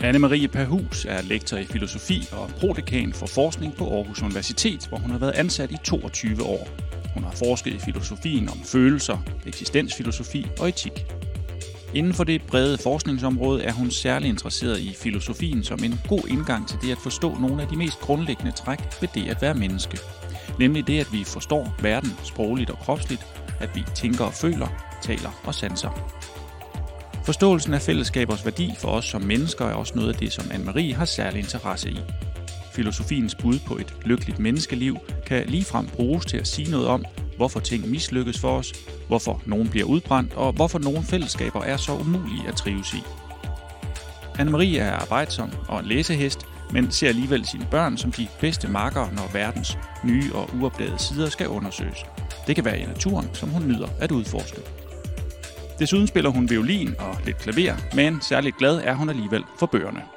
Anne-Marie Perhus er lektor i filosofi og prodekan for forskning på Aarhus Universitet, hvor hun har været ansat i 22 år. Hun har forsket i filosofien om følelser, eksistensfilosofi og etik. Inden for det brede forskningsområde er hun særlig interesseret i filosofien som en god indgang til det at forstå nogle af de mest grundlæggende træk ved det at være menneske. Nemlig det, at vi forstår verden sprogligt og kropsligt, at vi tænker og føler, taler og sanser. Forståelsen af fællesskabers værdi for os som mennesker er også noget af det, som Anne-Marie har særlig interesse i. Filosofiens bud på et lykkeligt menneskeliv kan ligefrem bruges til at sige noget om, hvorfor ting mislykkes for os, hvorfor nogen bliver udbrændt, og hvorfor nogle fællesskaber er så umulige at trives i. Anne-Marie er arbejdsom og en læsehest, men ser alligevel sine børn som de bedste markere, når verdens nye og uopdagede sider skal undersøges. Det kan være i naturen, som hun nyder at udforske. Desuden spiller hun violin og lidt klaver, men særligt glad er hun alligevel for bøgerne.